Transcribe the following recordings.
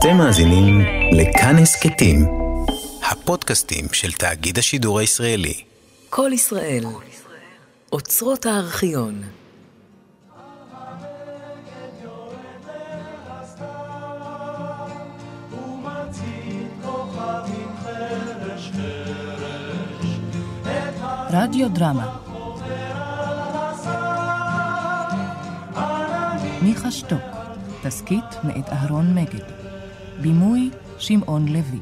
אתם מאזינים לכאן הסכתים, הפודקאסטים של תאגיד השידור הישראלי. כל ישראל, אוצרות הארכיון. רדיו דרמה מיכה שטוק, תסכית מאת אהרון מגד, בימוי שמעון לוי.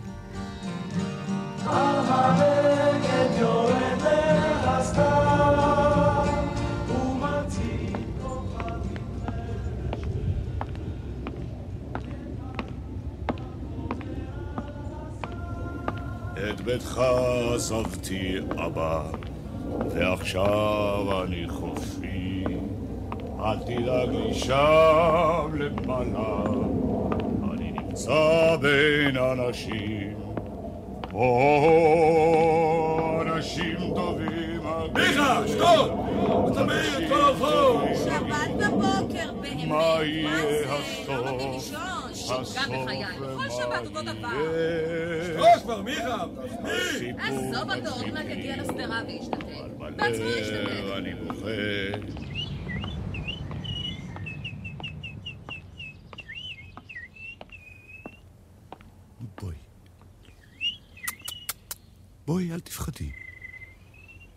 את ביתך עזבתי אבא, ועכשיו אני חופשי. אל תדאג לי שם למעלה, נמצא בין אנשים. או, אנשים טובים. מיכה, שתוק! אתה מעיר את כל הרחוב! שבת בבוקר, באמת, מה זה? הסוף? לא נותן לישון, שיגע בחיי, בכל שבת אותו דבר. שתוק כבר, מיכה! תפני! עזוב אותו, עוד מעט יגיע לשדרה וישתתק. בעצמו ישתתק. אני בוכה. בואי. בואי, אל תפחדי.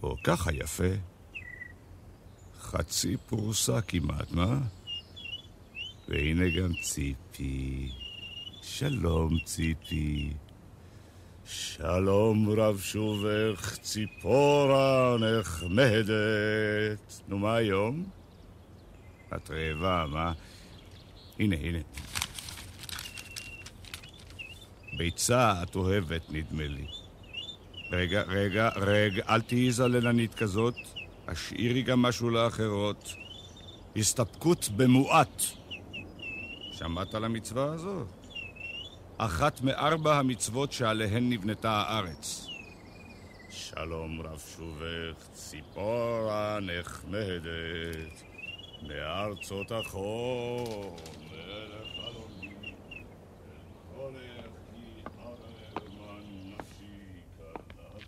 או, ככה יפה. חצי פרוסה כמעט, מה? והנה גם ציפי. שלום, ציפי. שלום רב שובך, ציפורה נחמדת. נו, מה היום? את רעבה, מה? הנה, הנה. ביצה את אוהבת, נדמה לי. רגע, רגע, רגע, אל תהיי זללנית כזאת. השאירי גם משהו לאחרות. הסתפקות במועט. שמעת על המצווה הזו? אחת מארבע המצוות שעליהן נבנתה הארץ. שלום רב שובך, ציפורה נחמדת, מארצות החור, מלך חלומי, הולך כי ארמן נפשי קלעת.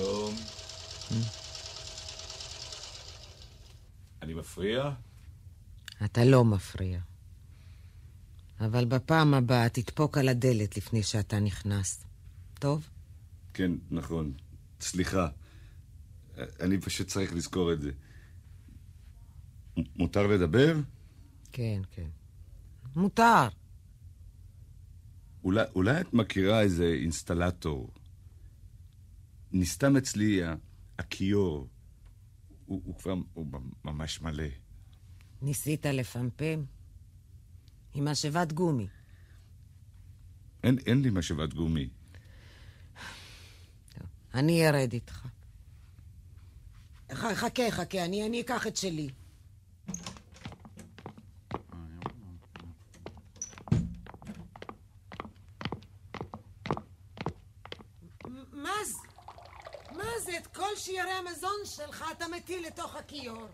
שלום. אני מפריע? אתה לא מפריע. אבל בפעם הבאה תדפוק על הדלת לפני שאתה נכנס. טוב? כן, נכון. סליחה. אני פשוט צריך לזכור את זה. מותר לדבר? כן, כן. מותר. אולי, אולי את מכירה איזה אינסטלטור. נסתם אצלי הכיור. הוא, הוא כבר, הוא ממש מלא. ניסית לפמפם? עם משאבת גומי. אין, אין לי משאבת גומי. אני ארד איתך. ח- חכה, חכה, אני, אני אקח את שלי. מה זה? מה זה? את כל שיירי המזון שלך אתה מטיל לתוך הכיור.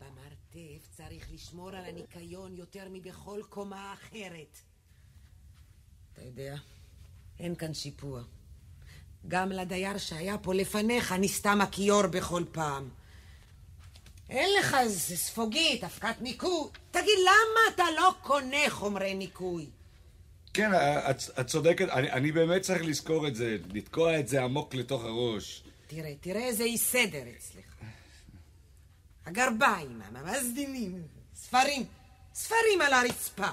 במרתף צריך לשמור על הניקיון יותר מבכל קומה אחרת. אתה יודע, אין כאן שיפוע. גם לדייר שהיה פה לפניך נסתם הכיור בכל פעם. אין לך איזה ספוגית, אבקת ניקוי. תגיד, למה אתה לא קונה חומרי ניקוי? כן, את, את צודקת. אני, אני באמת צריך לזכור את זה, לתקוע את זה עמוק לתוך הראש. תראה, תראה איזה אי סדר אצלך. הגרביים, המזדינים, ספרים, ספרים על הרצפה.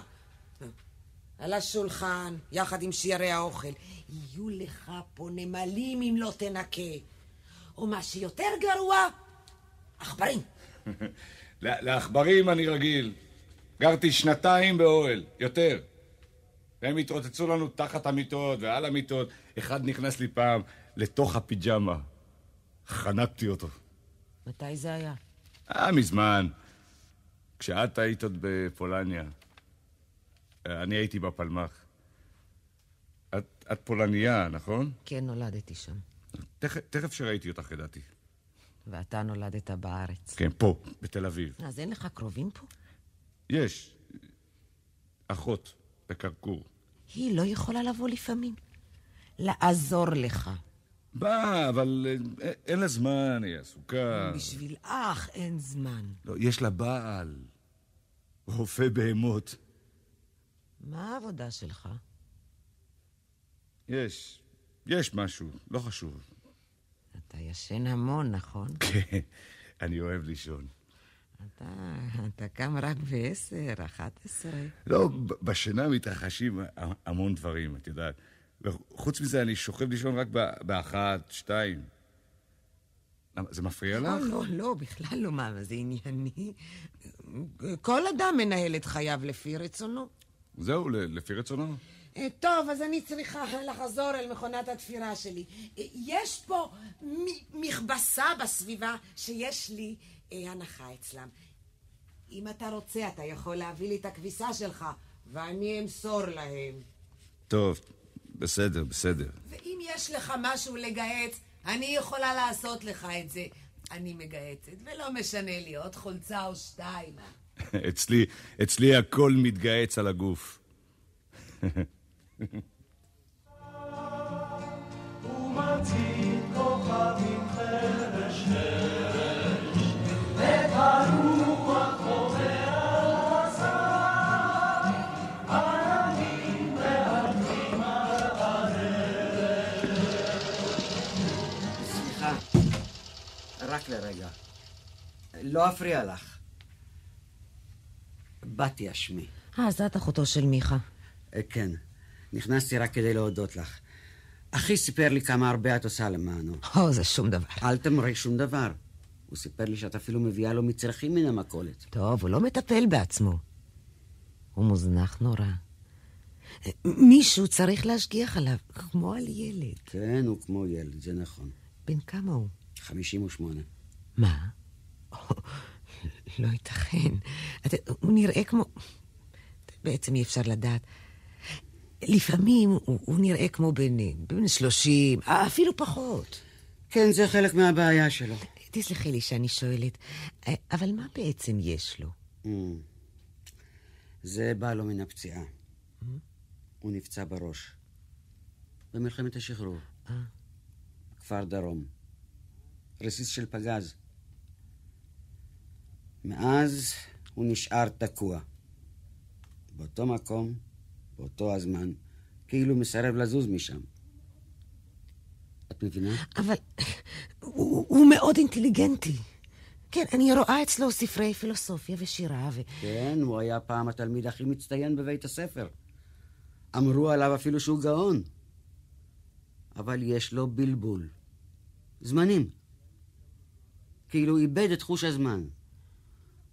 על השולחן, יחד עם שיירי האוכל. יהיו לך פה נמלים אם לא תנקה. או מה שיותר גרוע, עכברים. לעכברים אני רגיל. גרתי שנתיים באוהל, יותר. והם התרוצצו לנו תחת המיטות ועל המיטות. אחד נכנס לי פעם לתוך הפיג'מה. חנקתי אותו. מתי זה היה? אה, מזמן. כשאת היית עוד בפולניה. אני הייתי בפלמ"ח. את, את פולניה, נכון? כן, נולדתי שם. תכף, תכף שראיתי אותך ידעתי. ואתה נולדת בארץ. כן, פה, בתל אביב. אז אין לך קרובים פה? יש. אחות, בקרקור. היא לא יכולה לבוא לפעמים. לעזור לך. באה, אבל אה, אין לה זמן, היא עסוקה. בשביל אח אין זמן. לא, יש לה בעל. רופא בהמות. מה העבודה שלך? יש. יש משהו, לא חשוב. אתה ישן המון, נכון? כן, אני אוהב לישון. אתה, אתה קם רק בעשר, אחת עשרה. לא, ב- בשינה מתרחשים המון דברים, את יודעת. וחוץ מזה, אני שוכב לישון רק ב- באחת, שתיים. זה מפריע לא, לך? לא, לא, בכלל לא, מה, זה ענייני? כל אדם מנהל את חייו לפי רצונו. זהו, ל- לפי רצונו. אה, טוב, אז אני צריכה לחזור אל מכונת התפירה שלי. אה, יש פה מכבסה בסביבה שיש לי אה, הנחה אצלם. אם אתה רוצה, אתה יכול להביא לי את הכביסה שלך, ואני אמסור להם. טוב, בסדר, בסדר. ואם יש לך משהו לגהץ, אני יכולה לעשות לך את זה. אני מגהצת, ולא משנה לי, עוד חולצה או שתיים. אצלי, אצלי הכל מתגהץ על הגוף. סליחה, לא אפריע לך. בתיה שמי. אה, אז את אחותו של מיכה. אה, כן, נכנסתי רק כדי להודות לך. אחי סיפר לי כמה הרבה את עושה למענו. או, זה שום דבר. אל תמרי שום דבר. הוא סיפר לי שאת אפילו מביאה לו מצרכים מן המכולת. טוב, הוא לא מטפל בעצמו. הוא מוזנח נורא. מישהו צריך להשגיח עליו, כמו על ילד. כן, הוא כמו ילד, זה נכון. בן כמה הוא? 58. מה? לא ייתכן. הוא נראה כמו... בעצם אי אפשר לדעת. לפעמים הוא, הוא נראה כמו בן, בן 30, אפילו פחות. כן, זה חלק מהבעיה שלו. תסלחי לי שאני שואלת, אבל מה בעצם יש לו? Mm. זה בא לו מן הפציעה. הוא נפצע בראש. במלחמת השחרור. אה. כפר דרום. רסיס של פגז. מאז הוא נשאר תקוע. באותו מקום, באותו הזמן, כאילו מסרב לזוז משם. את מבינה? אבל הוא, הוא מאוד אינטליגנטי. כן, אני רואה אצלו ספרי פילוסופיה ושירה ו... כן, הוא היה פעם התלמיד הכי מצטיין בבית הספר. אמרו עליו אפילו שהוא גאון. אבל יש לו בלבול. זמנים. כאילו איבד את חוש הזמן.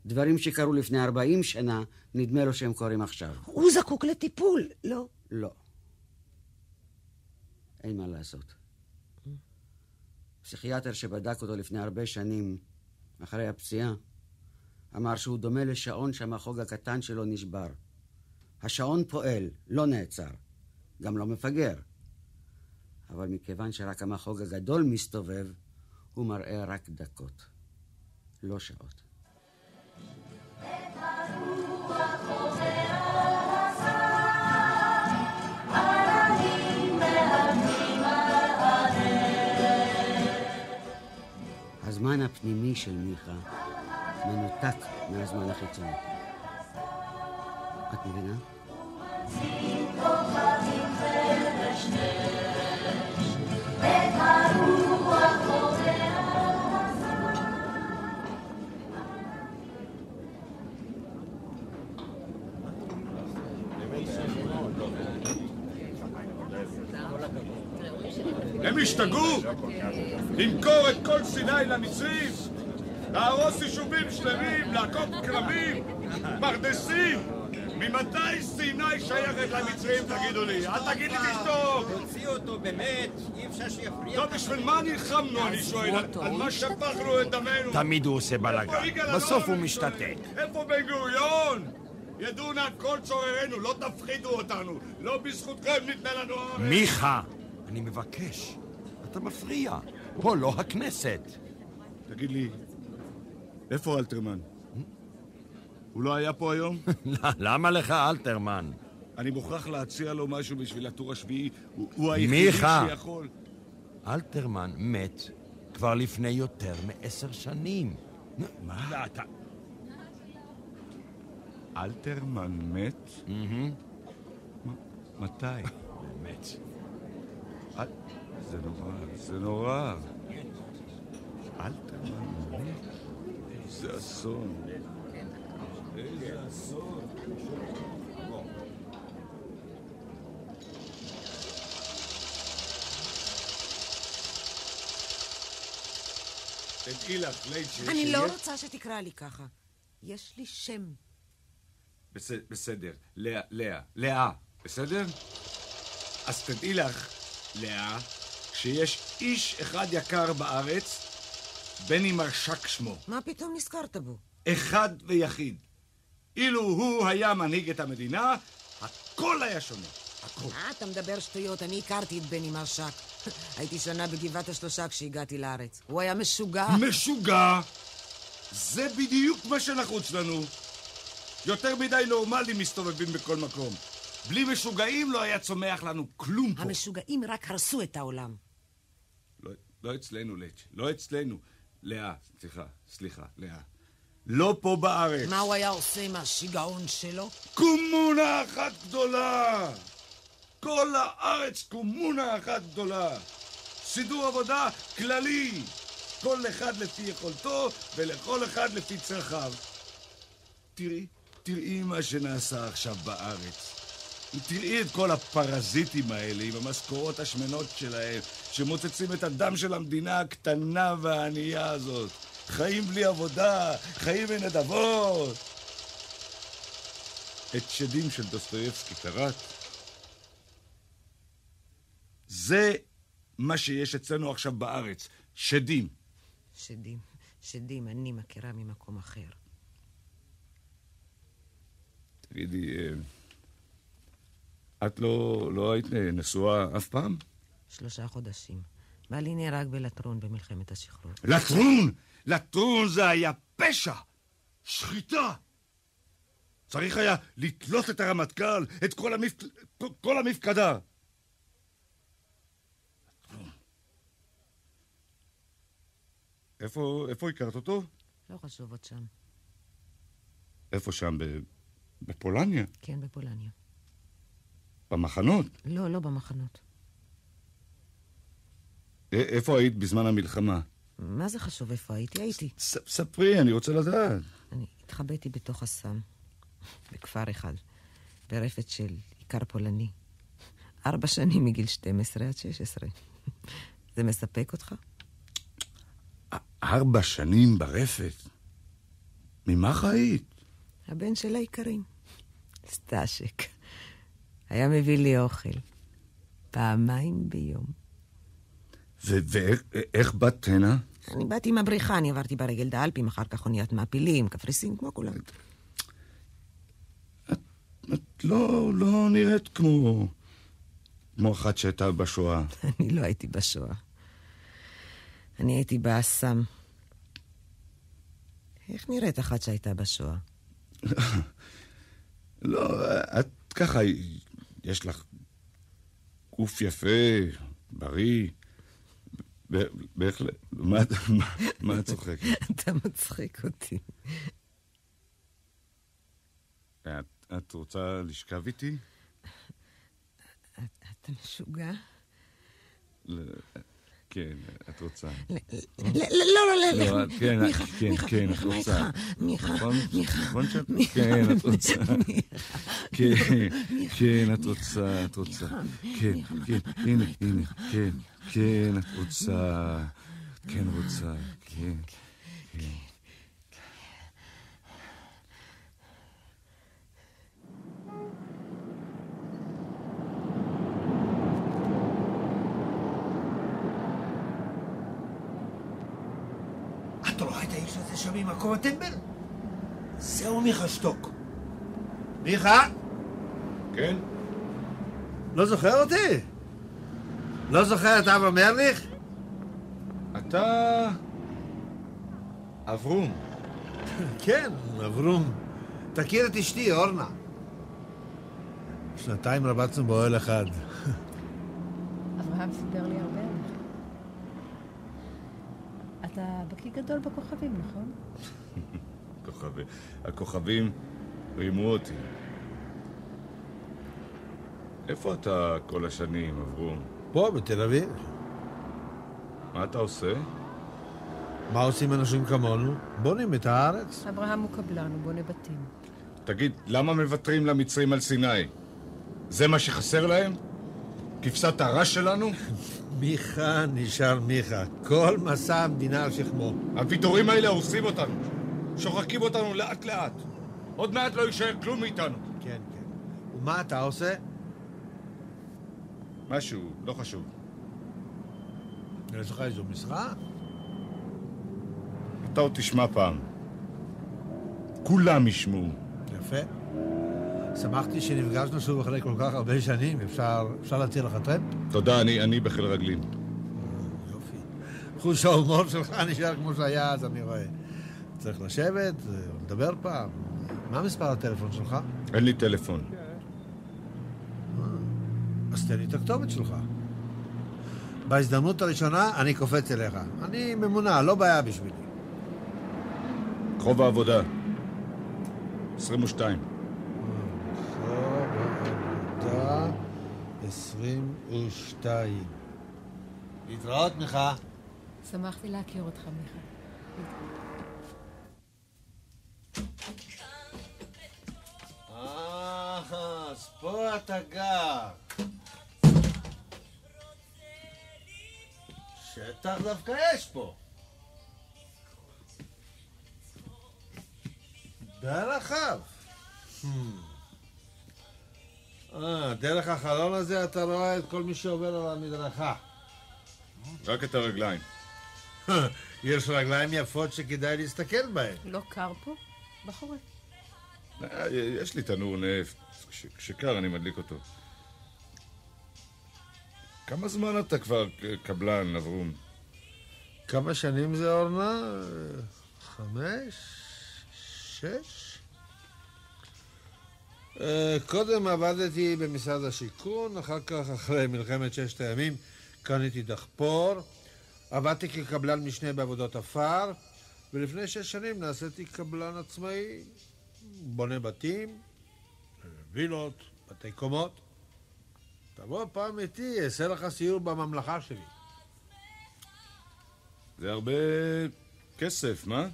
דברים שקרו לפני 40 שנה, נדמה לו שהם קורים עכשיו. הוא זקוק לטיפול, לא? לא. אין מה לעשות. פסיכיאטר שבדק אותו לפני הרבה שנים, אחרי הפציעה, אמר שהוא דומה לשעון שהמחוג הקטן שלו נשבר. השעון פועל, לא נעצר, גם לא מפגר. אבל מכיוון שרק המחוג הגדול מסתובב, הוא מראה רק דקות, לא שעות. הזמן הפנימי של מיכה מנותק מהזמן החיצוני. את מבינה? השתגעו? למכור את כל סיני למצרים? להרוס יישובים שלמים? לעקוף כרמים? פרדסים? ממתי סיני שייכת למצרים, תגידו לי? אל תגיד לי תשתוק! תוציאו אותו באמת, אי אפשר שיפריע. לא, בשביל מה נלחמנו, אני שואל? על- מה שפכנו את דמנו? תמיד הוא עושה בלאגן. בסוף הוא משתתק. איפה בן גוריון? ידעו נא כל צוררינו, לא תפחידו אותנו. לא בזכותכם ניתנה לנו הארץ. מיכה, אני מבקש. אתה מפריע. פה לא הכנסת. תגיד לי, איפה אלתרמן? הוא לא היה פה היום? למה לך אלתרמן? אני מוכרח להציע לו משהו בשביל הטור השביעי. הוא, היחידי מיכה. שיכול. אלתרמן מת כבר לפני יותר מעשר שנים. מה? אתה... אלתרמן מת? מתי? באמת. אל- זה נורא, זה נורא. אלתרמן מת? איזה אסון. איזה אני לא רוצה שתקרא לי ככה. יש לי שם. בס- בסדר. לאה, לאה, לאה, בסדר? אז תדעי לך, לאה, שיש איש אחד יקר בארץ, בני מרשק שמו. מה פתאום נזכרת בו? אחד ויחיד. אילו הוא היה מנהיג את המדינה, הכל היה שונה. הכל. אה, אתה מדבר שטויות, אני הכרתי את בני מרשק. הייתי שנה בגבעת השלושה כשהגעתי לארץ. הוא היה משוגע. משוגע! זה בדיוק מה שנחוץ לנו. יותר מדי נורמלים מסתובבים בכל מקום. בלי משוגעים לא היה צומח לנו כלום פה. המשוגעים רק הרסו את העולם. לא, לא אצלנו, לץ', לא אצלנו. לאה, סליחה, סליחה, לאה. לא פה בארץ. מה הוא היה עושה עם השיגעון שלו? קומונה אחת גדולה! כל הארץ קומונה אחת גדולה! סידור עבודה כללי! כל אחד לפי יכולתו ולכל אחד לפי צרכיו. תראי, תראי מה שנעשה עכשיו בארץ. תראי את כל הפרזיטים האלה עם המשכורות השמנות שלהם, שמוצצים את הדם של המדינה הקטנה והענייה הזאת. חיים בלי עבודה, חיים בנדבות. את שדים של דוסטויבסקי קראת? זה מה שיש אצלנו עכשיו בארץ, שדים. שדים, שדים, אני מכירה ממקום אחר. תגידי, אה, את לא, לא היית נשואה אף פעם? שלושה חודשים. בעלי נהרג בלטרון במלחמת השחרור. לטרון! לטרון זה היה פשע! שחיטה! צריך היה לתלות את הרמטכ"ל, את כל, המפ... כל המפקדה. איפה, איפה הכרת אותו? לא חשוב עוד שם. איפה שם? ב... בפולניה? כן, בפולניה. במחנות? לא, לא במחנות. א- איפה היית בזמן המלחמה? מה זה חשוב איפה הייתי? הייתי. ס... ספרי, אני רוצה לדעת. אני התחבאתי בתוך אסם, בכפר אחד, ברפת של עיקר פולני. ארבע שנים מגיל 12 עד 16. זה מספק אותך? ארבע שנים ברפת? ממה חיית? הבן של האיכרים, סטאשק. היה מביא לי אוכל. פעמיים ביום. ואיך באת הנה? אני באתי עם הבריחה, אני עברתי ברגל את האלפים, אחר כך אוניית מעפילים, קפריסין, כמו כולם. את לא, לא נראית כמו... כמו אחת שהייתה בשואה. אני לא הייתי בשואה. אני הייתי באסם. איך נראית אחת שהייתה בשואה? לא, את ככה, יש לך גוף יפה, בריא. בהחלט. מה, את- צוחקת? אתה מצחיק אותי. את, את רוצה לשכב איתי? אתה משוגע? כן, את רוצה. לא, לא, לא, לא, כן, מיכה, כן, מיכה, כן, את מיכה, מה רוצה. איתך? מיכה? מיכה, כן, את רוצה. כן, כן, את רוצה, את רוצה. כן, כן, הנה, הנה, כן, כן, את רוצה. כן, רוצה, כן. כן. אתה רואה את האיש הזה שם ממקום הטמבל? זהו מיכה שטוק. מיכה? כן? לא זוכר אותי? לא זוכר את אברהם מרליך? אתה... אברום. כן, אברום. תכיר את אשתי, אורנה. שנתיים רבצנו באוהל אחד. אברהם סיפר לי הרבה עליך. אתה בקיא גדול בכוכבים, נכון? כוכבי- הכוכבים רימו אותי. איפה אתה כל השנים, אברום? פה, בתל אביב. מה אתה עושה? מה עושים אנשים כמונו? בונים את הארץ. אברהם הוא קבלן, הוא בונה בתים. תגיד, למה מוותרים למצרים על סיני? זה מה שחסר להם? כבשת הרש שלנו? מיכה נשאר מיכה. כל מסע המדינה על שכמו. הוויתורים האלה הורסים אותנו. שוחקים אותנו לאט-לאט. עוד מעט לא יישאר כלום מאיתנו. כן, כן. ומה אתה עושה? משהו, לא חשוב. יש לך איזו משרה? אתה עוד תשמע פעם. כולם ישמעו. יפה. שמחתי שנפגשנו שוב אחרי כל כך הרבה שנים. אפשר, אפשר להציע לך טרמפ? תודה, אני, אני בחיל רגלים. יופי. חוש ההומור שלך נשאר כמו שהיה אז, אני רואה. צריך לשבת, אה, לדבר פעם. מה מספר הטלפון שלך? אין לי טלפון. אז תן לי את הכתובת שלך. בהזדמנות הראשונה אני קופץ אליך. אני ממונה, לא בעיה בשבילי. רחוב העבודה. 22. עבודה 22. להתראות, מיכה. שמחתי להכיר אותך, מיכה. אה, אז פה אתה גר. שטח דווקא יש פה. די רחב. Hmm. אה, דרך החלון הזה אתה רואה את כל מי שעובר על המדרכה. רק את הרגליים. יש רגליים יפות שכדאי להסתכל בהן. לא קר פה? בחורף. אה, יש לי תנור נפט. כש- כשקר אני מדליק אותו. כמה זמן אתה כבר קבלן, אברום? כמה שנים זה, אורנה? חמש? שש? אה, קודם עבדתי במשרד השיכון, אחר כך, אחרי מלחמת ששת הימים, קניתי דחפור, עבדתי כקבלן משנה בעבודות עפר, ולפני שש שנים נעשיתי קבלן עצמאי, בונה בתים, וילות, בתי קומות. תבוא פעם איתי, אעשה לך סיור בממלכה שלי. זה הרבה כסף, מה?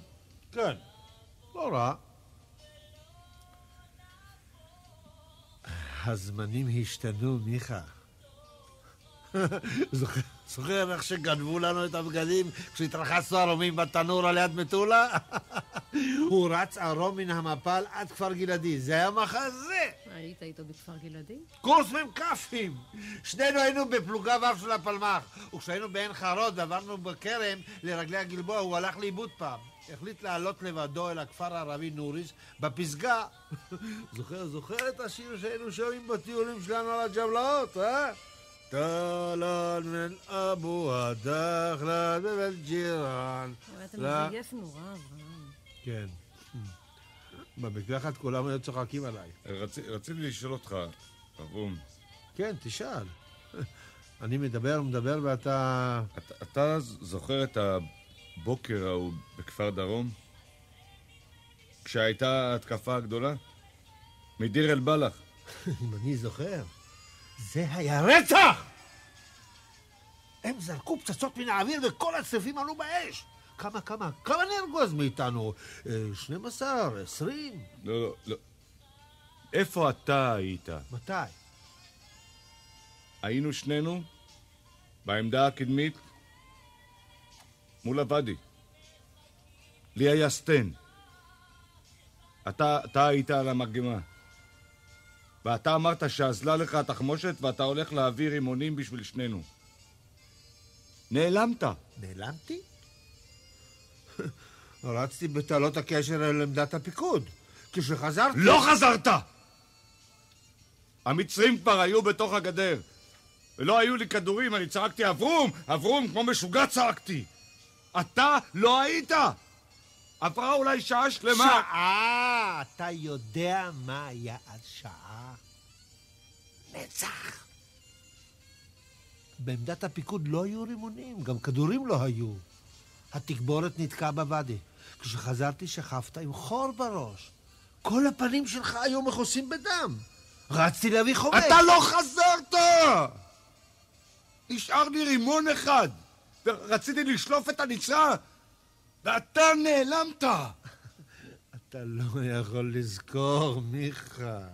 כן, לא רע. הזמנים השתנו, מיכה. זוכר- זוכר איך שגנבו לנו את הבגדים כשהתרחצנו ערומים בתנור על יד מטולה? הוא רץ ערום מן המפל עד כפר גלעדי. זה היה מחזה! היית איתו בכפר גלעדי? קורס מ"כים! שנינו היינו בפלוגה ור של הפלמ"ח, וכשהיינו בעין חרוד ועברנו בכרם לרגלי הגלבוע, הוא הלך לאיבוד פעם. החליט לעלות לבדו אל הכפר הערבי נוריס, בפסגה. זוכר, זוכר את השיר שהיינו שומעים בטיולים שלנו על הג'בלאות, אה? טלאל מן אבו הדחלה בבל ג'ירן. אבל אתה. מזייף נורא, אברהם. כן. במקלחת כולם היו צוחקים עליי. רצי, רציתי לשאול אותך, אברום, כן, תשאל. אני מדבר, מדבר, ואתה... אתה, זוכר את הבוקר ההוא בכפר דרום? כשהייתה ההתקפה הגדולה? מדיר אל בלח. אם אני זוכר, זה היה רצח! הם זרקו פצצות מן האוויר וכל הצריפים עלו באש! כמה, כמה, כמה נהרגו אז מאיתנו? אה, 12, 20? לא, לא, לא. איפה אתה היית? מתי? היינו שנינו בעמדה הקדמית מול הוואדי. לי היה סטן. אתה, אתה היית על המרגמה. ואתה אמרת שאזלה לך התחמושת ואתה הולך להעביר רימונים בשביל שנינו. נעלמת. נעלמתי? רצתי בתעלות הקשר אל עמדת הפיקוד. כשחזרתי... לא חזרת! המצרים כבר היו בתוך הגדר. ולא היו לי כדורים, אני צעקתי אברום! אברום! כמו משוגע צעקתי! אתה לא היית! עברה אולי שעה שלמה. שעה! אתה יודע מה היה אז שעה? נצח! בעמדת הפיקוד לא היו רימונים, גם כדורים לא היו. התגבורת נתקעה בוואדי. כשחזרתי שכבת עם חור בראש. כל הפנים שלך היו מכוסים בדם. רצתי להביא חומץ. אתה לא חזרת! נשאר לי רימון אחד, ורציתי לשלוף את הנצרה, ואתה נעלמת! אתה לא יכול לזכור, מיכה.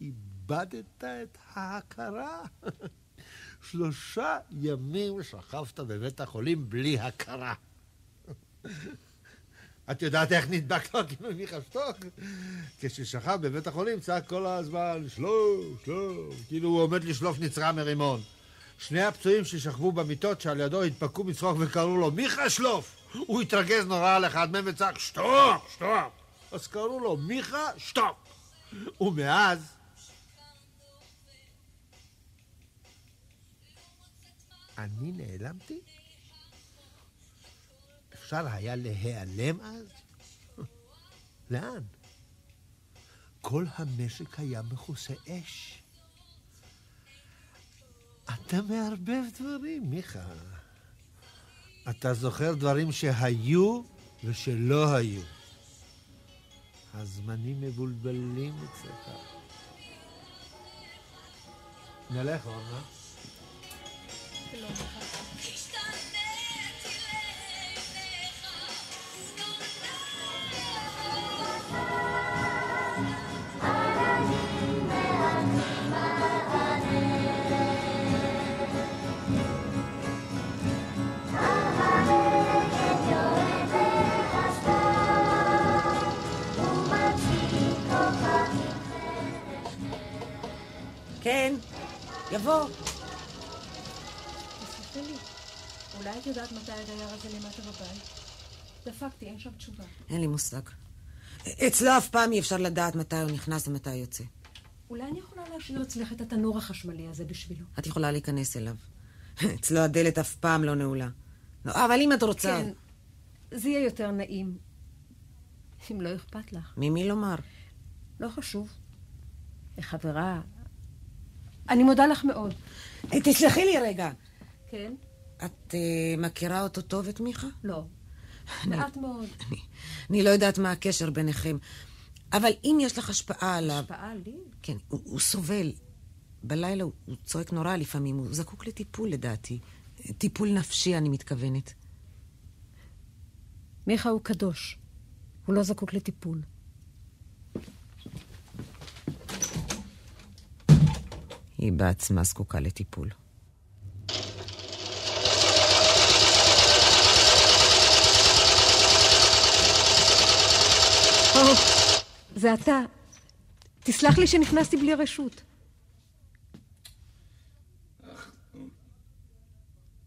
איבדת את ההכרה. שלושה ימים שכבת בבית החולים בלי הכרה. את יודעת איך נדבק לו כאילו מיכה שטוק? כששכב בבית החולים צעק כל הזמן, שלוף, שלוף, כאילו הוא עומד לשלוף נצרה מרימון. שני הפצועים ששכבו במיטות שעל ידו התפקו מצחוק וקראו לו, מיכה שלוף! הוא התרגז נורא על אחד מהם וצעק, שטוק, שטוק! אז קראו לו, מיכה, שטוק! ומאז... אני נעלמתי? אפשר היה להיעלם אז? לאן? כל המשק היה מכוסה אש. אתה מערבב דברים, מיכה. אתה זוכר דברים שהיו ושלא היו. הזמנים מבולבלים אצלך. נלך, אורנה. כן, יבוא. תסלחי לי, אולי את יודעת מתי הדייר הזה למטה בבית? דפקתי, אין שם תשובה. אין לי מושג. אצלו אף פעם אי אפשר לדעת מתי הוא נכנס ומתי הוא יוצא. אולי אני יכולה להשאיר אצלך את התנור החשמלי הזה בשבילו. את יכולה להיכנס אליו. אצלו הדלת אף פעם לא נעולה. לא, אבל אם את רוצה... כן, זה יהיה יותר נעים. אם לא אכפת לך. ממי לומר? לא חשוב. לחברה. אני מודה לך מאוד. אה, תסלחי לי רגע. כן? את uh, מכירה אותו טוב, את מיכה? לא. מעט מאוד. אני, אני לא יודעת מה הקשר ביניכם, אבל אם יש לך השפעה עליו... השפעה לי? כן, הוא, הוא סובל. בלילה הוא, הוא צועק נורא לפעמים, הוא זקוק לטיפול לדעתי. טיפול נפשי, אני מתכוונת. מיכה הוא קדוש. הוא לא זקוק לטיפול. היא בעצמה זקוקה לטיפול. או, זה אתה. תסלח לי שנכנסתי בלי רשות.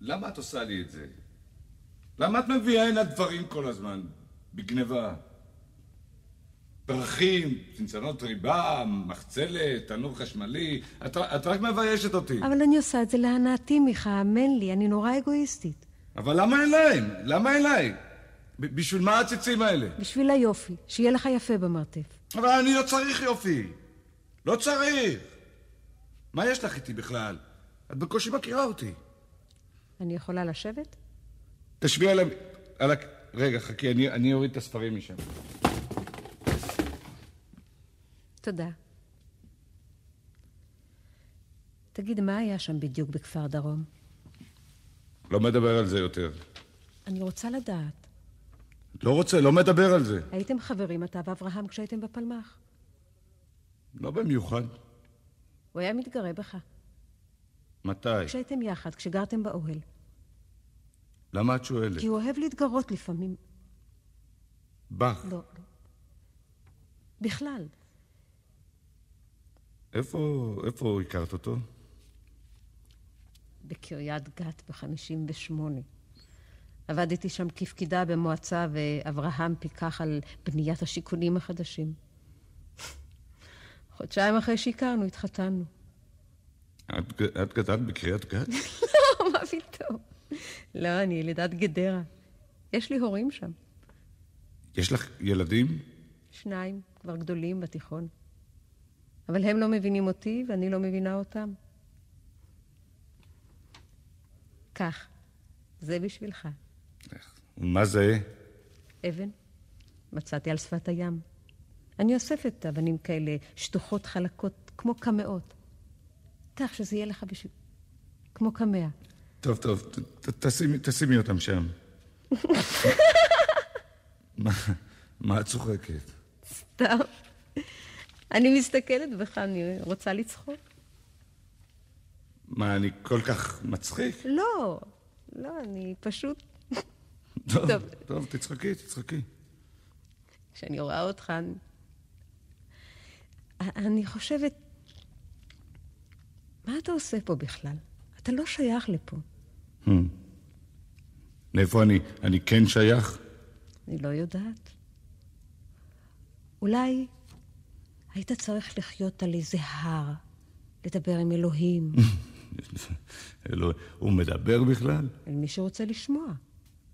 למה את עושה לי את זה? למה את מביאה הנה דברים כל הזמן? בגניבה. פרחים, צנצנות ריבה, מחצלת, תנור חשמלי. את, את רק מביישת אותי. אבל אני עושה את זה להנאתי, מיכה, האמן לי, אני נורא אגואיסטית. אבל למה אליי? למה אליי? בשביל מה הציצים האלה? בשביל היופי, שיהיה לך יפה במרתף. אבל אני לא צריך יופי. לא צריך. מה יש לך איתי בכלל? את בקושי מכירה אותי. אני יכולה לשבת? תשבי על ה... על ה... רגע, חכי, אני, אני אוריד את הספרים משם. תודה. תגיד, מה היה שם בדיוק בכפר דרום? לא מדבר על זה יותר. אני רוצה לדעת. לא רוצה, לא מדבר על זה. הייתם חברים, אתה ואברהם, כשהייתם בפלמ"ח? לא במיוחד. הוא היה מתגרה בך. מתי? כשהייתם יחד, כשגרתם באוהל. למה את שואלת? כי הוא אוהב להתגרות לפעמים. בך. לא, לא. בכלל. איפה, איפה הכרת אותו? בקריית גת ב-58. עבדתי שם כפקידה במועצה, ואברהם פיקח על בניית השיכונים החדשים. חודשיים אחרי שהכרנו, התחתנו. את, את גדלת בקריית גת? לא, מה פתאום? לא, אני ילידת גדרה. יש לי הורים שם. יש לך ילדים? שניים, כבר גדולים בתיכון. אבל הם לא מבינים אותי ואני לא מבינה אותם. קח, זה בשבילך. מה זה? אבן, מצאתי על שפת הים. אני אוספת אבנים כאלה שטוחות חלקות, כמו קמעות. קח, שזה יהיה לך בשביל... כמו קמע. טוב, טוב, תשימי- אותם שם. מה- מה את צוחקת? סתם. אני מסתכלת בך, אני רוצה לצחוק. מה, אני כל כך מצחיק? לא, לא, אני פשוט... טוב, טוב. טוב, תצחקי, תצחקי. כשאני רואה אותך, אני... אני חושבת, מה אתה עושה פה בכלל? אתה לא שייך לפה. Hmm. לאיפה אני? אני כן שייך? אני לא יודעת. אולי היית צריך לחיות על איזה הר, לדבר עם אלוהים, אלוהים, הוא מדבר בכלל? אל מי שרוצה לשמוע.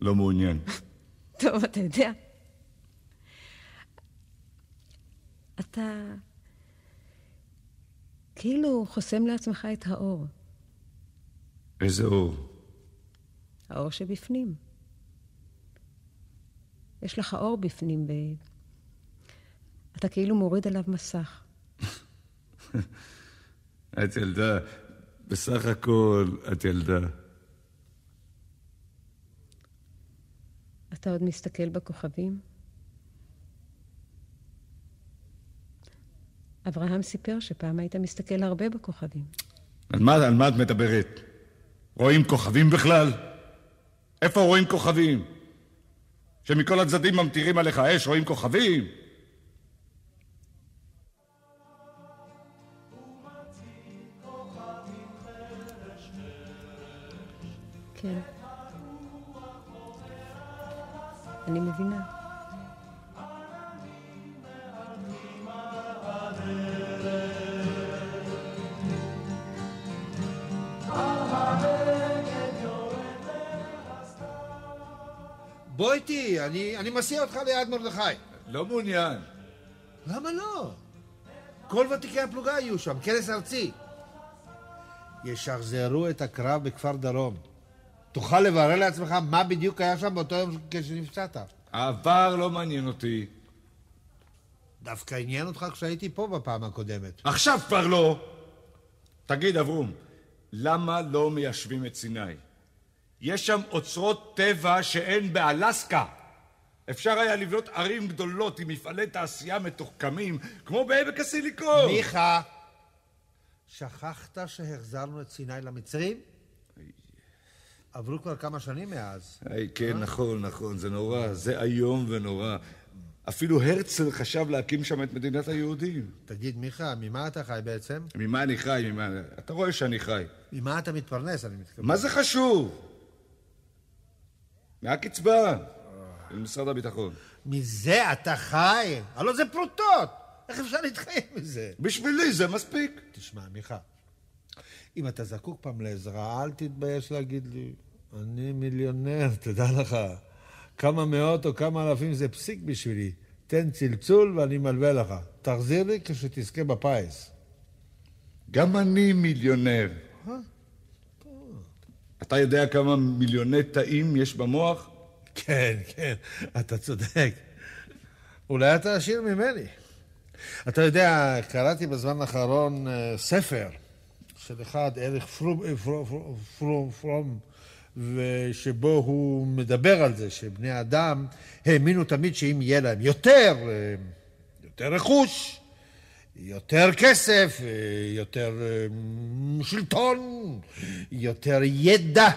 לא מעוניין. טוב, אתה יודע. אתה כאילו חוסם לעצמך את האור, איזה אור. האור שבפנים. יש לך אור בפנים, ואתה כאילו מוריד עליו מסך. את ילדה, בסך הכל את ילדה. אתה עוד מסתכל בכוכבים? אברהם סיפר שפעם היית מסתכל הרבה בכוכבים. על מה, על מה את מדברת? רואים כוכבים בכלל? איפה רואים כוכבים? שמכל הצדדים ממטירים עליך אש, רואים כוכבים? כן. אני מבינה. בוא איתי, אני, אני מסיע אותך ליד מרדכי. לא מעוניין. למה לא? כל ותיקי הפלוגה יהיו שם, כנס ארצי. ישחזרו את הקרב בכפר דרום. תוכל לברר לעצמך מה בדיוק היה שם באותו יום כשנפצעת. העבר לא מעניין אותי. דווקא עניין אותך כשהייתי פה בפעם הקודמת. עכשיו כבר לא. תגיד, אברום, למה לא מיישבים את סיני? יש שם אוצרות טבע שאין באלסקה. אפשר היה לבנות ערים גדולות עם מפעלי תעשייה מתוחכמים, כמו בעמק הסיליקון. מיכה, שכחת שהחזרנו את סיני למצרים? עברו כבר כמה שנים מאז. היי, כן, נכון, נכון, זה נורא, זה איום ונורא. אפילו הרצל חשב להקים שם את מדינת היהודים. תגיד, מיכה, ממה אתה חי בעצם? ממה אני חי? ממה... אתה רואה שאני חי. ממה אתה מתפרנס, אני מתכוון. מה זה חשוב? מהקצבה של משרד הביטחון. מזה אתה חי? הלוא זה פרוטות! איך אפשר להתחייב מזה? בשבילי זה מספיק. תשמע, מיכה, אם אתה זקוק פעם לעזרה, אל תתבייש להגיד לי. אני מיליונר, תדע לך. כמה מאות או כמה אלפים זה פסיק בשבילי. תן צלצול ואני מלווה לך. תחזיר לי כשתזכה בפיס. גם אני מיליונר. אתה יודע כמה מיליוני תאים יש במוח? כן, כן, אתה צודק. אולי אתה עשיר ממני. אתה יודע, קראתי בזמן האחרון אה, ספר של אחד, אריך פרום, אה, פרום, פרום, פרום, פרום, ושבו הוא מדבר על זה שבני אדם האמינו תמיד שאם יהיה להם יותר, אה, יותר רכוש, יותר כסף, אה, יותר אה, שלטון, יותר ידע,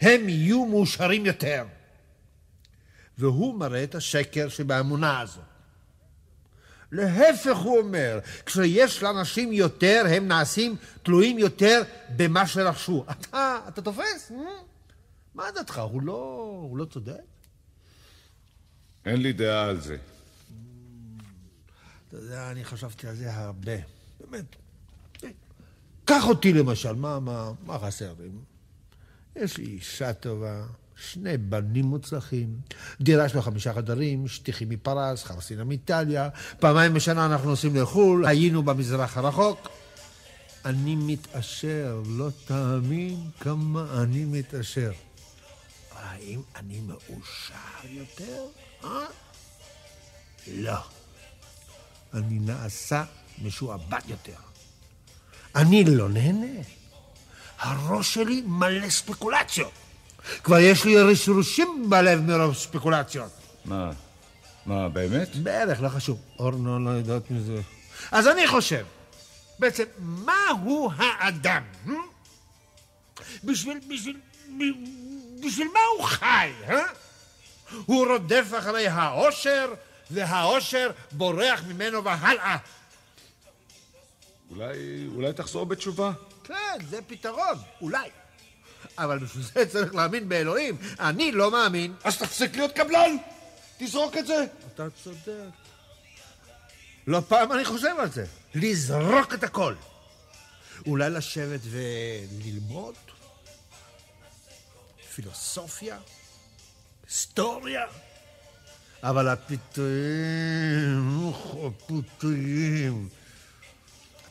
הם יהיו מאושרים יותר. והוא מראה את השקר שבאמונה הזו. להפך הוא אומר, כשיש לאנשים יותר, הם נעשים תלויים יותר במה שרכשו. אתה, אתה תופס? מה דעתך? הוא לא, הוא לא צודק? אין לי דעה על זה. אתה יודע, אני חשבתי על זה הרבה. באמת. קח אותי למשל, מה, מה, מה חסר לי? יש לי אישה טובה, שני בנים מוצלחים, דירה של חמישה חדרים, שטיחים מפרס, חרסינה מאיטליה, פעמיים בשנה אנחנו נוסעים לחו"ל, היינו במזרח הרחוק. אני מתעשר, לא תאמין כמה אני מתעשר. האם אני מאושר יותר? אה? לא. אני נעשה משועבד יותר. אני לא נהנה. הראש שלי מלא ספקולציות. כבר יש לי רשרושים בלב מרוב ספקולציות. מה? מה, באמת? בערך, לא חשוב. אורנה לא יודעת מזה. אז אני חושב, בעצם, מהו האדם? hmm? בשביל, בשביל, בשביל מה הוא חי, אה? הוא רודף אחרי האושר, והאושר בורח ממנו והלאה. אולי, אולי תחזור בתשובה? כן, זה פתרון, אולי. אבל בשביל זה צריך להאמין באלוהים. אני לא מאמין. אז תפסיק להיות קבלן! תזרוק את זה! אתה צודק. לא פעם אני חושב על זה. לזרוק את הכל. אולי לשבת וללמוד? פילוסופיה? היסטוריה? אבל הפיתויים, הפיתויים.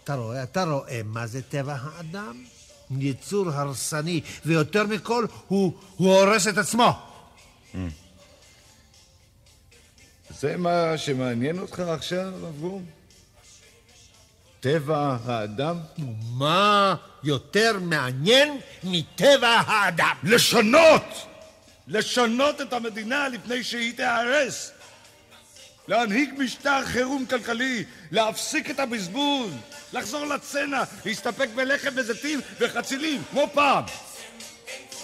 אתה רואה, אתה רואה מה זה טבע האדם? יצור הרסני, ויותר מכל, הוא, הוא הורס את עצמו. זה מה שמעניין אותך עכשיו, אברום? טבע האדם? מה יותר מעניין מטבע האדם? לשנות! לשנות את המדינה לפני שהיא תיהרס! להנהיג משטר חירום כלכלי, להפסיק את הבזבוז, לחזור לצנע, להסתפק בלחם וזיתים וחצילים, כמו פעם.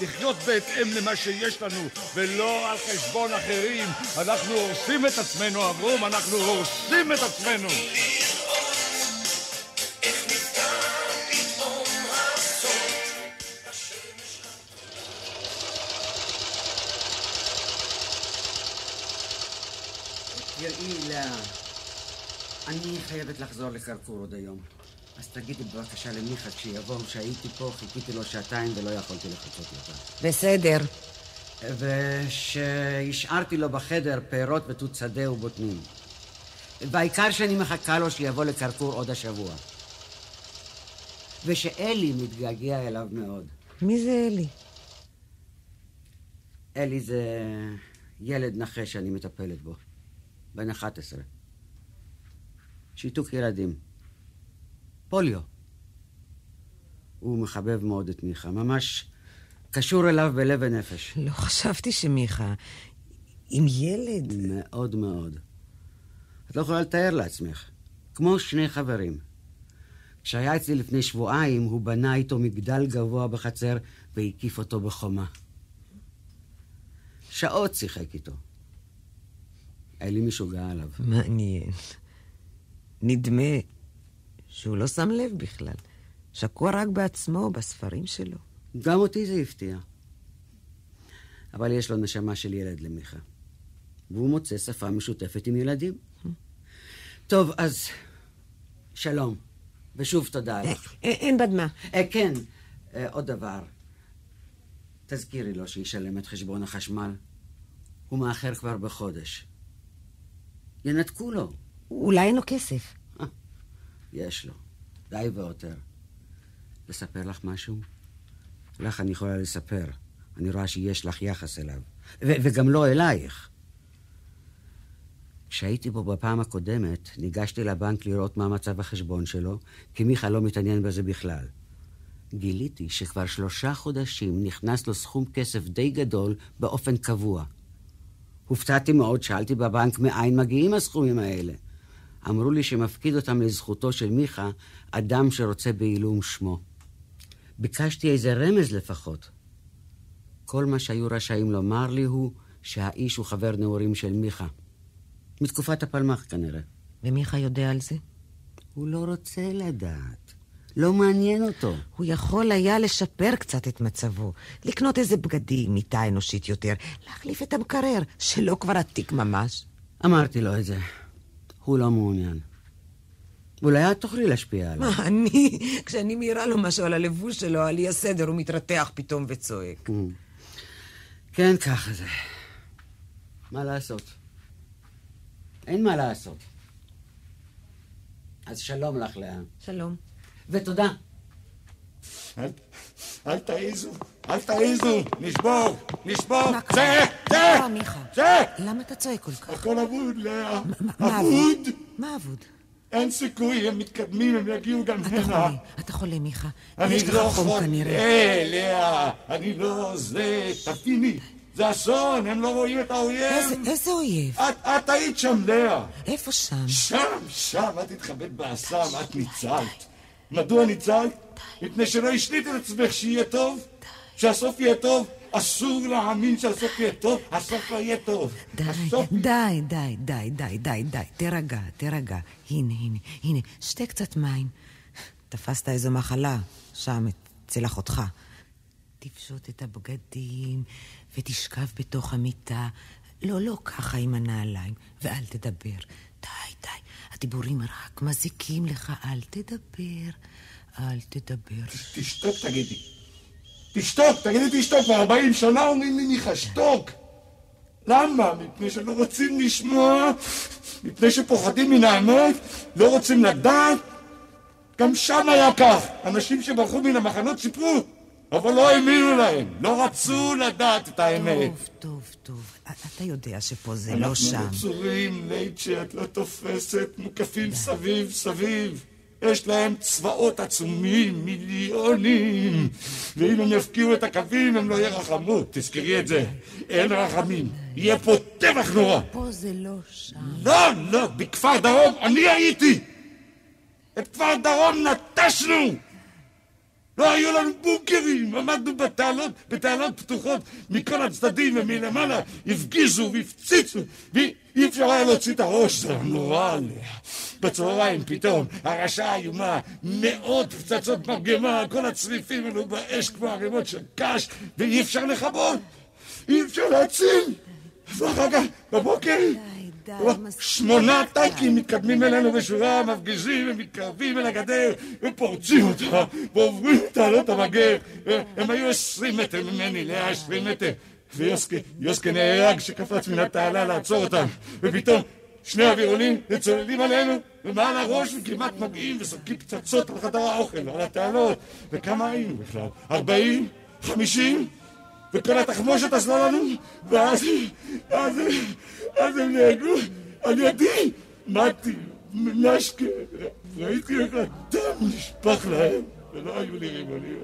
לחיות בהתאם למה שיש לנו, ולא על חשבון אחרים. אנחנו הורסים את עצמנו, אברום, אנחנו הורסים את עצמנו. תראי, לאה, אני חייבת לחזור לקרקור עוד היום. אז תגידי בבקשה למיכה כשיבוא שהייתי פה, חיכיתי לו שעתיים ולא יכולתי לחכות יותר. בסדר. ושהשארתי לו בחדר פירות ותות שדה ובוטנים. והעיקר שאני מחכה לו שיבוא לקרקור עוד השבוע. ושאלי מתגעגע אליו מאוד. מי זה אלי? אלי זה ילד נכה שאני מטפלת בו. בן 11. שיתוק ילדים. פוליו. הוא מחבב מאוד את מיכה, ממש קשור אליו בלב ונפש. לא חשבתי שמיכה עם ילד. מאוד מאוד. את לא יכולה לתאר לעצמך. כמו שני חברים. כשהיה אצלי לפני שבועיים, הוא בנה איתו מגדל גבוה בחצר והקיף אותו בחומה. שעות שיחק איתו. אלי משוגע עליו. מעניין. נדמה שהוא לא שם לב בכלל. שקוע רק בעצמו, בספרים שלו. גם אותי זה הפתיע. אבל יש לו נשמה של ילד למיכה. והוא מוצא שפה משותפת עם ילדים. טוב, אז שלום. ושוב תודה לך. אין בד מה. כן, אה, עוד דבר. תזכירי לו שישלם את חשבון החשמל. הוא מאחר כבר בחודש. ינתקו לו. אולי אין לו כסף. יש לו. די ויותר. לספר לך משהו? לך אני יכולה לספר. אני רואה שיש לך יחס אליו. ו- וגם לא אלייך. כשהייתי בו בפעם הקודמת, ניגשתי לבנק לראות מה מצב החשבון שלו, כי מיכה לא מתעניין בזה בכלל. גיליתי שכבר שלושה חודשים נכנס לו סכום כסף די גדול באופן קבוע. הופתעתי מאוד, שאלתי בבנק מאין מגיעים הסכומים האלה. אמרו לי שמפקיד אותם לזכותו של מיכה אדם שרוצה בעילום שמו. ביקשתי איזה רמז לפחות. כל מה שהיו רשאים לומר לי הוא שהאיש הוא חבר נעורים של מיכה. מתקופת הפלמ"ח כנראה. ומיכה יודע על זה? הוא לא רוצה לדעת. לא מעניין אותו. הוא יכול היה לשפר קצת את מצבו. לקנות איזה בגדים, מיטה אנושית יותר, להחליף את המקרר, שלא כבר עתיק ממש. אמרתי לו את זה. הוא לא מעוניין. אולי את תוכלי להשפיע עליו. מה, אני, כשאני מעירה לו משהו על הלבוש שלו, על אי הסדר, הוא מתרתח פתאום וצועק. Mm. כן, ככה זה. מה לעשות? אין מה לעשות. אז שלום לך, לאה. שלום. ותודה. אל, אל תעיזו, אל תעיזו, נשבור, נשבור, צא? צא? צא! למה אתה צועק כל כך? הכל אבוד, לאה. אבוד. מה אבוד? אין סיכוי, הם מתקדמים, הם יגיעו גם אתה הנה. חולה, אתה חולה, מיכה. אני לא. כנראה. אה, לאה, אני לא זה, תביני. זה אסון, הם לא רואים את האויב. איזה- איזה אויב? את, את היית שם, לאה. איפה שם? שם, שם, את התחבאת באסם, את ניצלת. מדוע ניצלת? מפני שלא השנית את עצמך שיהיה טוב? שהסוף יהיה טוב? אסור להאמין שהסוף יהיה טוב, הסוף לא יהיה טוב. די, הסוף... די, די, די, די, די, די. תירגע, תירגע. הנה, הנה, הנה, שתה קצת מים. תפסת איזו מחלה, שם, אצל אחותך. תפשוט את הבגדים, ותשכב בתוך המיטה. לא, לא ככה עם הנעליים, ואל תדבר. די, די, הדיבורים רק מזיקים לך, אל תדבר. אל תדבר. תשתוק, תגידי. תשתוק, תגידי תשתוק, כבר 40 שנה אומרים לי מיכה, שתוק. למה? מפני שלא רוצים לשמוע, מפני שפוחדים מן האמת, לא רוצים לדעת. גם שם היה כך. אנשים שברחו מן המחנות סיפרו, אבל לא האמינו להם, לא רצו לדעת את האמת. טוב, טוב, טוב. אתה יודע שפה זה לא שם. אנחנו מצורים, לייצ'ה, את לא תופסת, מוקפים סביב סביב. יש להם צבאות עצומים, מיליונים. ואם הם יפקיעו את הקווים, הם לא ירחמו. תזכרי את זה. אין רחמים. יהיה פה טבח נורא. פה זה לא שם. לא, לא, בכפר דרום אני הייתי! את כפר דרום נטשנו! לא היו לנו בונקרים, עמדנו בתעלות, בתעלות פתוחות מכל הצדדים ומלמעלה, הפגיזו והפציצו, ואי אפשר היה להוציא את הראש, זה נורא עליה. בצהריים פתאום, הרעשה איומה, מאות פצצות מרגמה, כל הצריפים עלו באש כמו ערימות של קש, ואי אפשר לכבות, אי אפשר להציל. ואחר כך, בבוקר, שמונה טייקים מתקדמים אלינו בשורה, מפגיזים ומתקרבים אל הגדר ופורצים אותה ועוברים את תעלות המגר. הם היו עשרים מטר ממני, לאה עשרים מטר. ויוסקה, יוסקה נהרג שקפץ מן התעלה לעצור אותם. ופתאום שני אווירונים צוללים עלינו ומעל הראש וכמעט מגיעים וזורקים פצצות על חדר האוכל ועל התעלות. וכמה היינו בכלל? ארבעים? חמישים? וכל התחמושת עשתה לנו, ואז, אז, אז הם נהגו על ידי, מתי, נשקה, ראיתי איך הדם נשפך להם, ולא היו לי רימונים,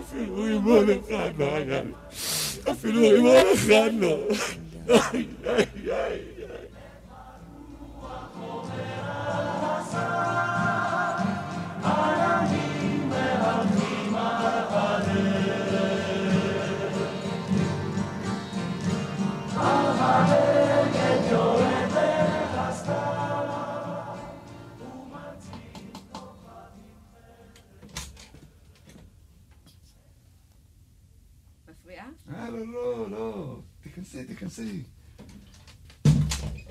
אפילו רימון אחד לא היה לי, אפילו רימון אחד לא. איי, איי, איי. תיכנסי, תיכנסי.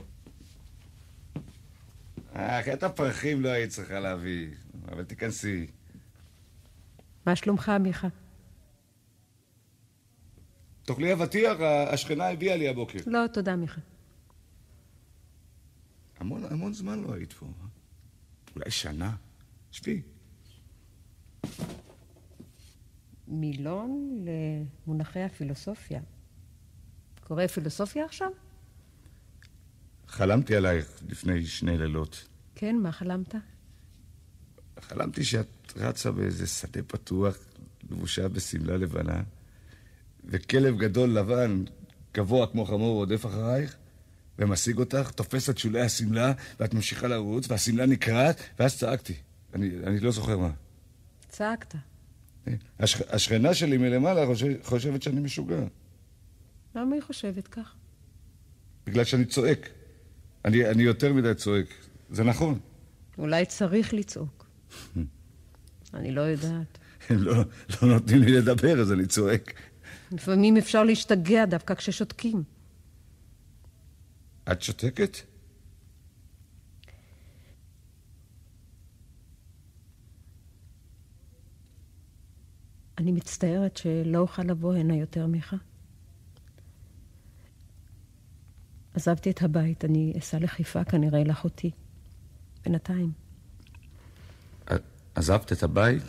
אה, חטא הפרחים לא היית צריכה להביא, אבל תיכנסי. מה שלומך, מיכה? תאכלי אבטיח, השכנה הביאה לי הבוקר. לא, תודה, מיכה. המון, המון זמן לא היית פה. אה? אולי שנה? שבי. מילון למונחי הפילוסופיה. קורא פילוסופיה עכשיו? חלמתי עלייך לפני שני לילות. כן, מה חלמת? חלמתי שאת רצה באיזה שדה פתוח, לבושה בשמלה לבנה, וכלב גדול לבן, גבוה כמו חמור, רודף אחרייך, ומשיג אותך, תופס את שולי השמלה, ואת ממשיכה לרוץ, והשמלה נקרעת, ואז צעקתי. אני, אני לא זוכר מה. צעקת. השכ... השכנה שלי מלמעלה חושב... חושבת שאני משוגע. למה היא חושבת כך? בגלל שאני צועק. אני, אני יותר מדי צועק. זה נכון. אולי צריך לצעוק. אני לא יודעת. הם לא, לא נותנים לי לדבר, אז אני צועק. לפעמים אפשר להשתגע דווקא כששותקים. את שותקת? אני מצטערת שלא אוכל לבוא הנה יותר, מיכה. עזבתי את הבית, אני אסע לחיפה כנראה לאחותי. בינתיים. עזבת את הבית?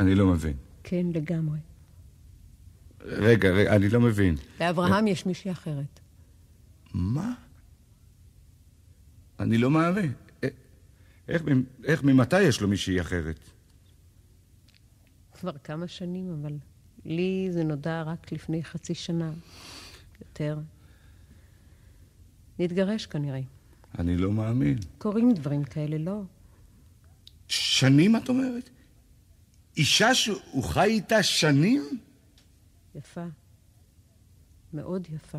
אני לא מבין. כן, לגמרי. רגע, רגע, אני לא מבין. לאברהם יש מישהי אחרת. מה? אני לא מאמין. א- איך, איך ממתי יש לו מישהי אחרת? כבר כמה שנים, אבל לי זה נודע רק לפני חצי שנה. יותר. נתגרש כנראה. אני לא מאמין. קורים דברים כאלה, לא? שנים, את אומרת? אישה שהוא חי איתה שנים? יפה. מאוד יפה.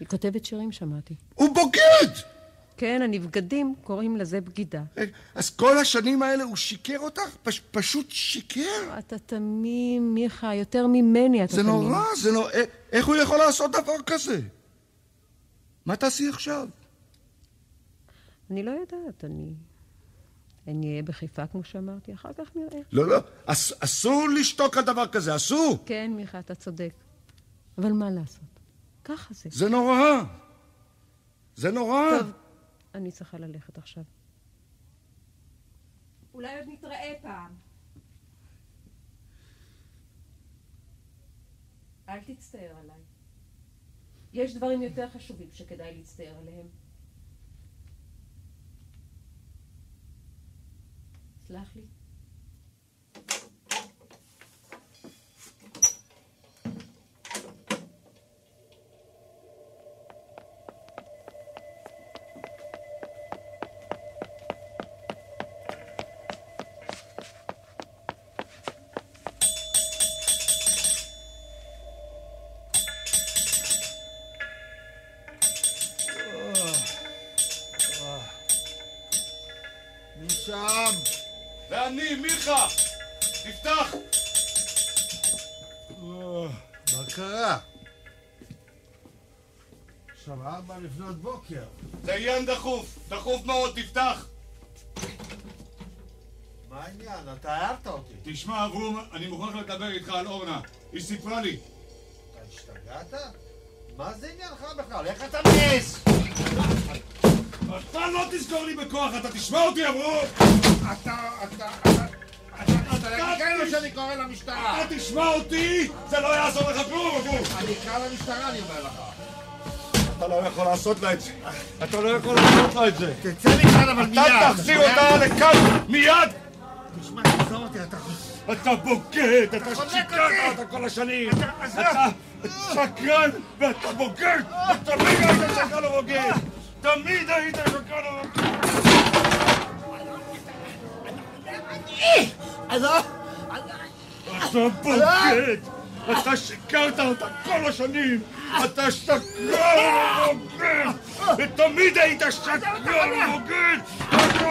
היא כותבת שירים, שמעתי. הוא בוגד! כן, הנבגדים קוראים לזה בגידה. אז כל השנים האלה הוא שיקר אותך? פש, פשוט שיקר? אתה תמים, מיכה, יותר ממני אתה זה תמים. נורא, זה נורא. איך הוא יכול לעשות דבר כזה? מה תעשי עכשיו? אני לא יודעת, אני... אני אהיה בחיפה, כמו שאמרתי, אחר כך נראה. לא, לא, אס, אסור לשתוק על דבר כזה, אסור! כן, מיכה, אתה צודק. אבל מה לעשות? ככה זה. זה נורא! זה נורא! טוב, אני צריכה ללכת עכשיו. אולי עוד נתראה פעם. אל תצטער עליי. יש דברים יותר חשובים שכדאי להצטער עליהם. סלח לי. לפנות בוקר. זה עניין דחוף, דחוף מאוד, תפתח! מה העניין? אתה הערת אותי. תשמע, אברום, אני מוכרח לדבר איתך על אורנה. היא סיפרה לי. אתה השתגעת? מה זה עניינך בכלל? איך אתה מעז? אתה לא תזכור לי בכוח, אתה תשמע אותי, אברום! אתה, אתה, אתה, תשמע אותי! זה לא יעזור לך כלום, אברום! אני אקרא למשטרה, אני אומר לך. אתה לא יכול לעשות לה את זה. אתה לא יכול לעשות לה את זה. תצא מכאן אבל מיד. אתה תחזיר אותה לכאן מיד! תשמע, תעזור אותי, אתה... אתה בוגד, אתה שיקרת אותי. אותה כל השנים! אתה שקרן ואתה בוגד! אתה תמיד היית שקרן ובוגד! תמיד היית שקרן ובוגד! אתה בוגד! אתה שיקרת אותה כל השנים! אתה שקרן ובוגד! ותמיד היית שקרן ובוגד! אתה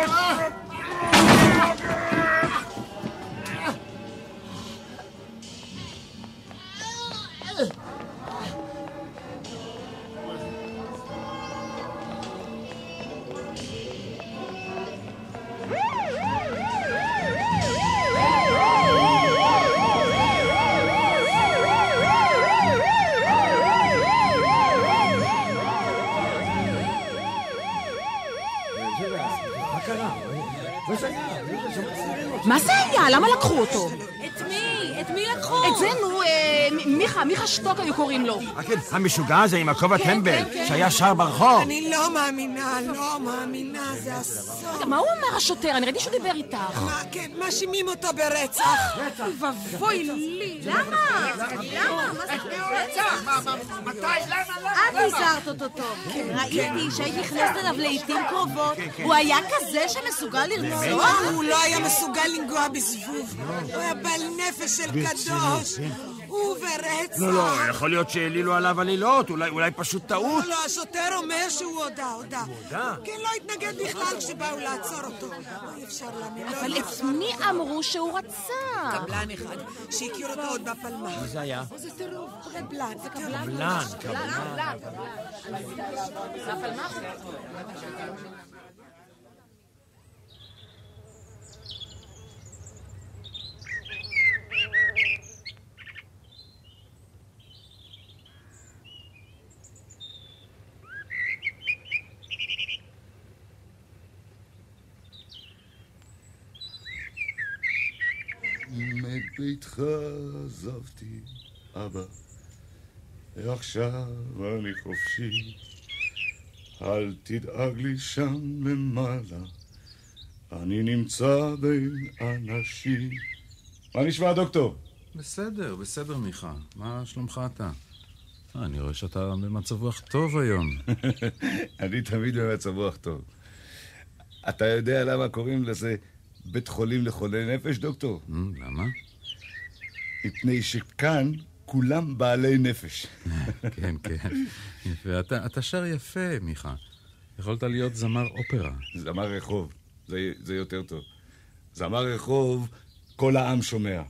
שטוק היו קוראים לו. כן, המשוגע הזה עם הכובע כן, טמבל, כן. שהיה שר ברחוב. אני לא מאמינה, לא מאמינה, זה אסון. מה הוא אמר השוטר? אני ראיתי שהוא דיבר איתך. מה, כן, מאשימים אותו ברצח. אוי ואבוי לי. למה? למה? מתי? למה? את הזהרת אותו טוב. ראיתי שהיית נכנסת אליו לעיתים קרובות. הוא היה כזה שמסוגל לרצוח? הוא לא היה מסוגל לנגוע בזבוב. הוא היה בעל נפש של קדוש. הוא ורצח. לא, לא, יכול להיות שהעלילו עליו עלילות, אולי אולי פשוט טעות. לא, לא, השוטר אומר שהוא הודה, הודה. הודה? כן, לא התנגד בכלל כשבאו לעצור אותו. אי אפשר להאמין. לא, אבל. את מי אמרו שהוא רצה? קבלן אחד, שהכיר אותו עוד בפלמ"ח. מי זה היה? זה טירוף, קבלן, זה קבלן. קבלן, קבלן. ביתך עזבתי, אבא, ועכשיו אני חופשי. אל תדאג לי שם למעלה, אני נמצא בין אנשים. מה נשמע, דוקטור? בסדר, בסדר, מיכה. מה שלומך אתה? אה, אני רואה שאתה במצב רוח טוב היום. אני תמיד במצב רוח טוב. אתה יודע למה קוראים לזה בית חולים לחולי נפש, דוקטור? למה? מפני שכאן כולם בעלי נפש. כן, כן. יפה. אתה, אתה שר יפה, מיכה. יכולת להיות זמר אופרה. זמר רחוב, זה, זה יותר טוב. זמר רחוב, כל העם שומע.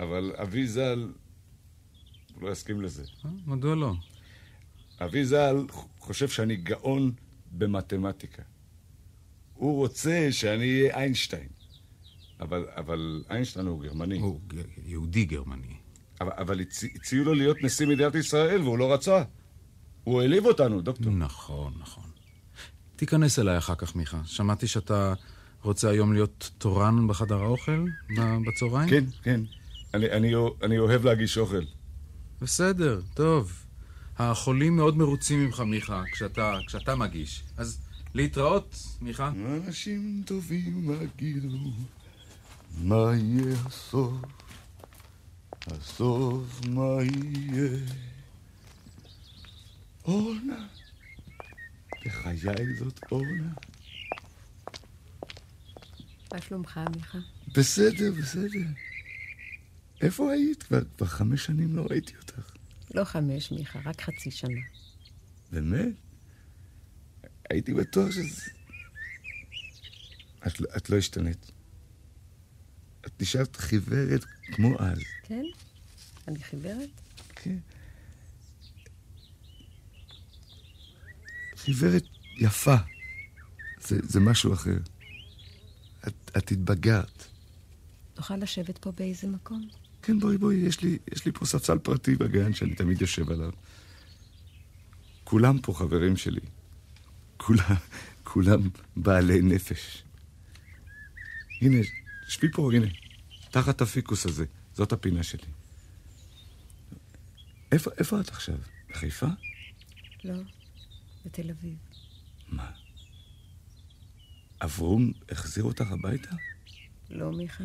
אבל אבי ז"ל, הוא לא יסכים לזה. אה, מדוע לא? אבי ז"ל חושב שאני גאון במתמטיקה. הוא רוצה שאני אהיה איינשטיין. אבל, אבל איינשטיין הוא גרמני. הוא יהודי גרמני. אבל, אבל הצ... הציעו לו להיות נשיא מדינת ישראל, והוא לא רצה. הוא העליב אותנו, דוקטור. נכון, נכון. תיכנס אליי אחר כך, מיכה. שמעתי שאתה רוצה היום להיות תורן בחדר האוכל בצהריים? כן, כן. אני, אני, אני אוהב להגיש אוכל. בסדר, טוב. החולים מאוד מרוצים ממך, מיכה, כשאתה, כשאתה מגיש. אז להתראות, מיכה. אנשים טובים יגידו, מה יהיה הסוף? הסוף מה יהיה? אורנה, בחיי זאת אורנה. מה שלומך, מיכה? בסדר, בסדר. איפה היית? כבר, כבר חמש שנים לא ראיתי אותך. לא חמש, מיכה, רק חצי שנה. באמת? הייתי בטוח שזה... את, את לא השתנית. נשארת חיוורת כמו אז. כן? אני חיוורת? כן. חיוורת יפה. זה, זה משהו אחר. את, את התבגרת. נוכל לשבת פה באיזה מקום? כן, בואי, בואי, יש לי, יש לי פה ספסל פרטי בגן שאני תמיד יושב עליו. כולם פה חברים שלי. כולם, כולם בעלי נפש. הנה, שבי פה, הנה, תחת הפיקוס הזה. זאת הפינה שלי. איפה, איפה את עכשיו? בחיפה? לא, בתל אביב. מה? אברום החזיר אותך הביתה? לא, מיכה.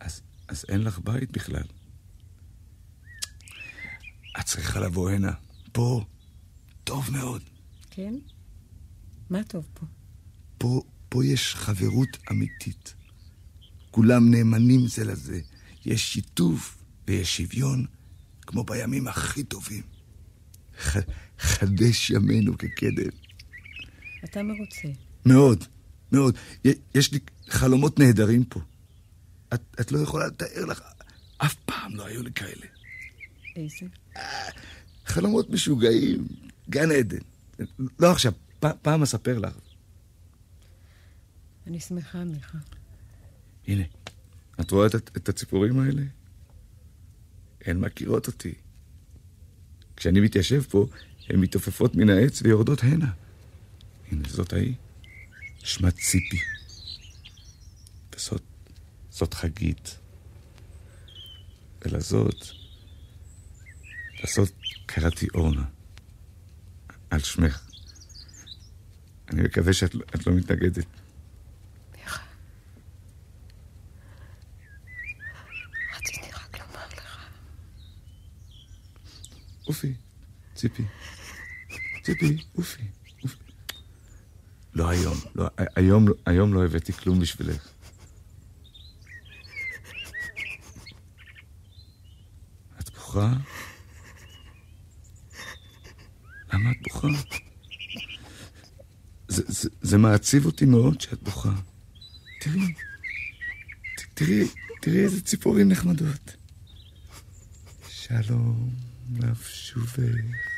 אז, אז אין לך בית בכלל. את צריכה לבוא הנה. פה. טוב מאוד. כן? מה טוב פה? פה, פה יש חברות אמיתית. כולם נאמנים זה לזה. יש שיתוף ויש שוויון, כמו בימים הכי טובים. ח, חדש ימינו כקדם. אתה מרוצה. מאוד, מאוד. יש לי חלומות נהדרים פה. את, את לא יכולה לתאר לך, אף פעם לא היו לי כאלה. איזה? חלומות משוגעים, גן עדן. לא עכשיו, פ, פעם אספר לך. אני שמחה, מיכה. הנה, את רואה את, את הציפורים האלה? הן מכירות אותי. כשאני מתיישב פה, הן מתעופפות מן העץ ויורדות הנה. הנה, זאת ההיא. שמה ציפי. וזאת, זאת חגית. ולזאת, לזאת קראתי אורנה. על שמך. אני מקווה שאת את לא מתנגדת. רציתי רק לומר לך. אופי, ציפי. ציפי, אופי. לא היום, לא, היום, היום לא הבאתי כלום בשבילך. את בוכה? למה את בוכה? זה, זה, זה מעציב אותי מאוד שאת בוכה. תראי, ת, תראי, תראי איזה ציפורים נחמדות. שלום לשובך,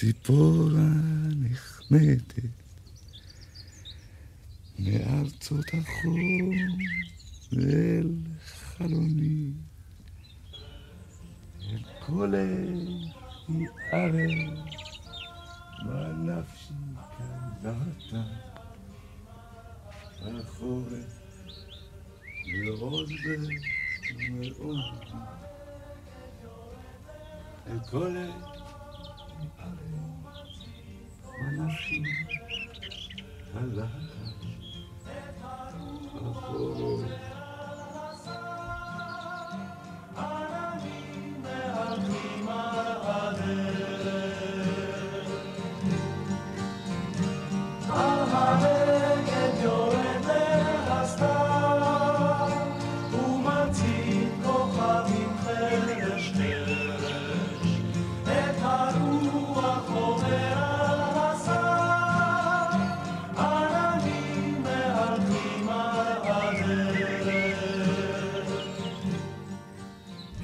ציפורה נחמדת, מארצות החור אל חלוני, אל קולך יערב, מה נפשי קלעת, החורף ועוד ועוד. את כל האנשים הלך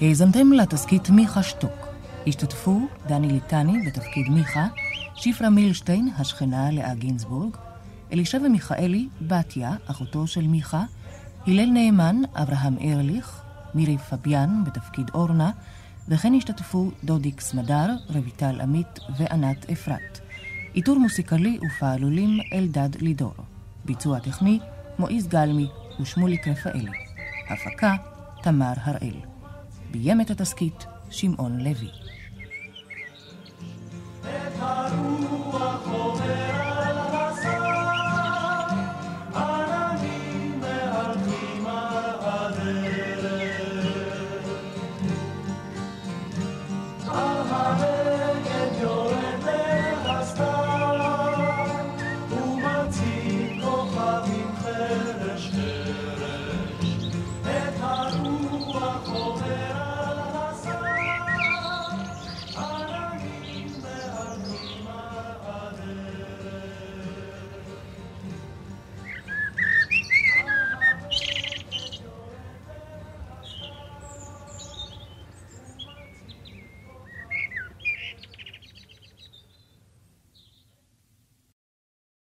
האזנתם לתסכית מיכה שטוק. השתתפו דני ליטני בתפקיד מיכה, שפרה מילשטיין, השכנה לאה גינזבורג, אלישבע מיכאלי, בתיה, אחותו של מיכה, הלל נאמן, אברהם ארליך, מירי פביאן בתפקיד אורנה, וכן השתתפו דודיק סמדר, רויטל עמית וענת אפרת. עיטור מוסיקלי ופעלולים אלדד לידור. ביצוע טכני מועיז גלמי ושמוליק רפאלי. הפקה תמר הראל. ביים את התסכית שמעון לוי. את הרוח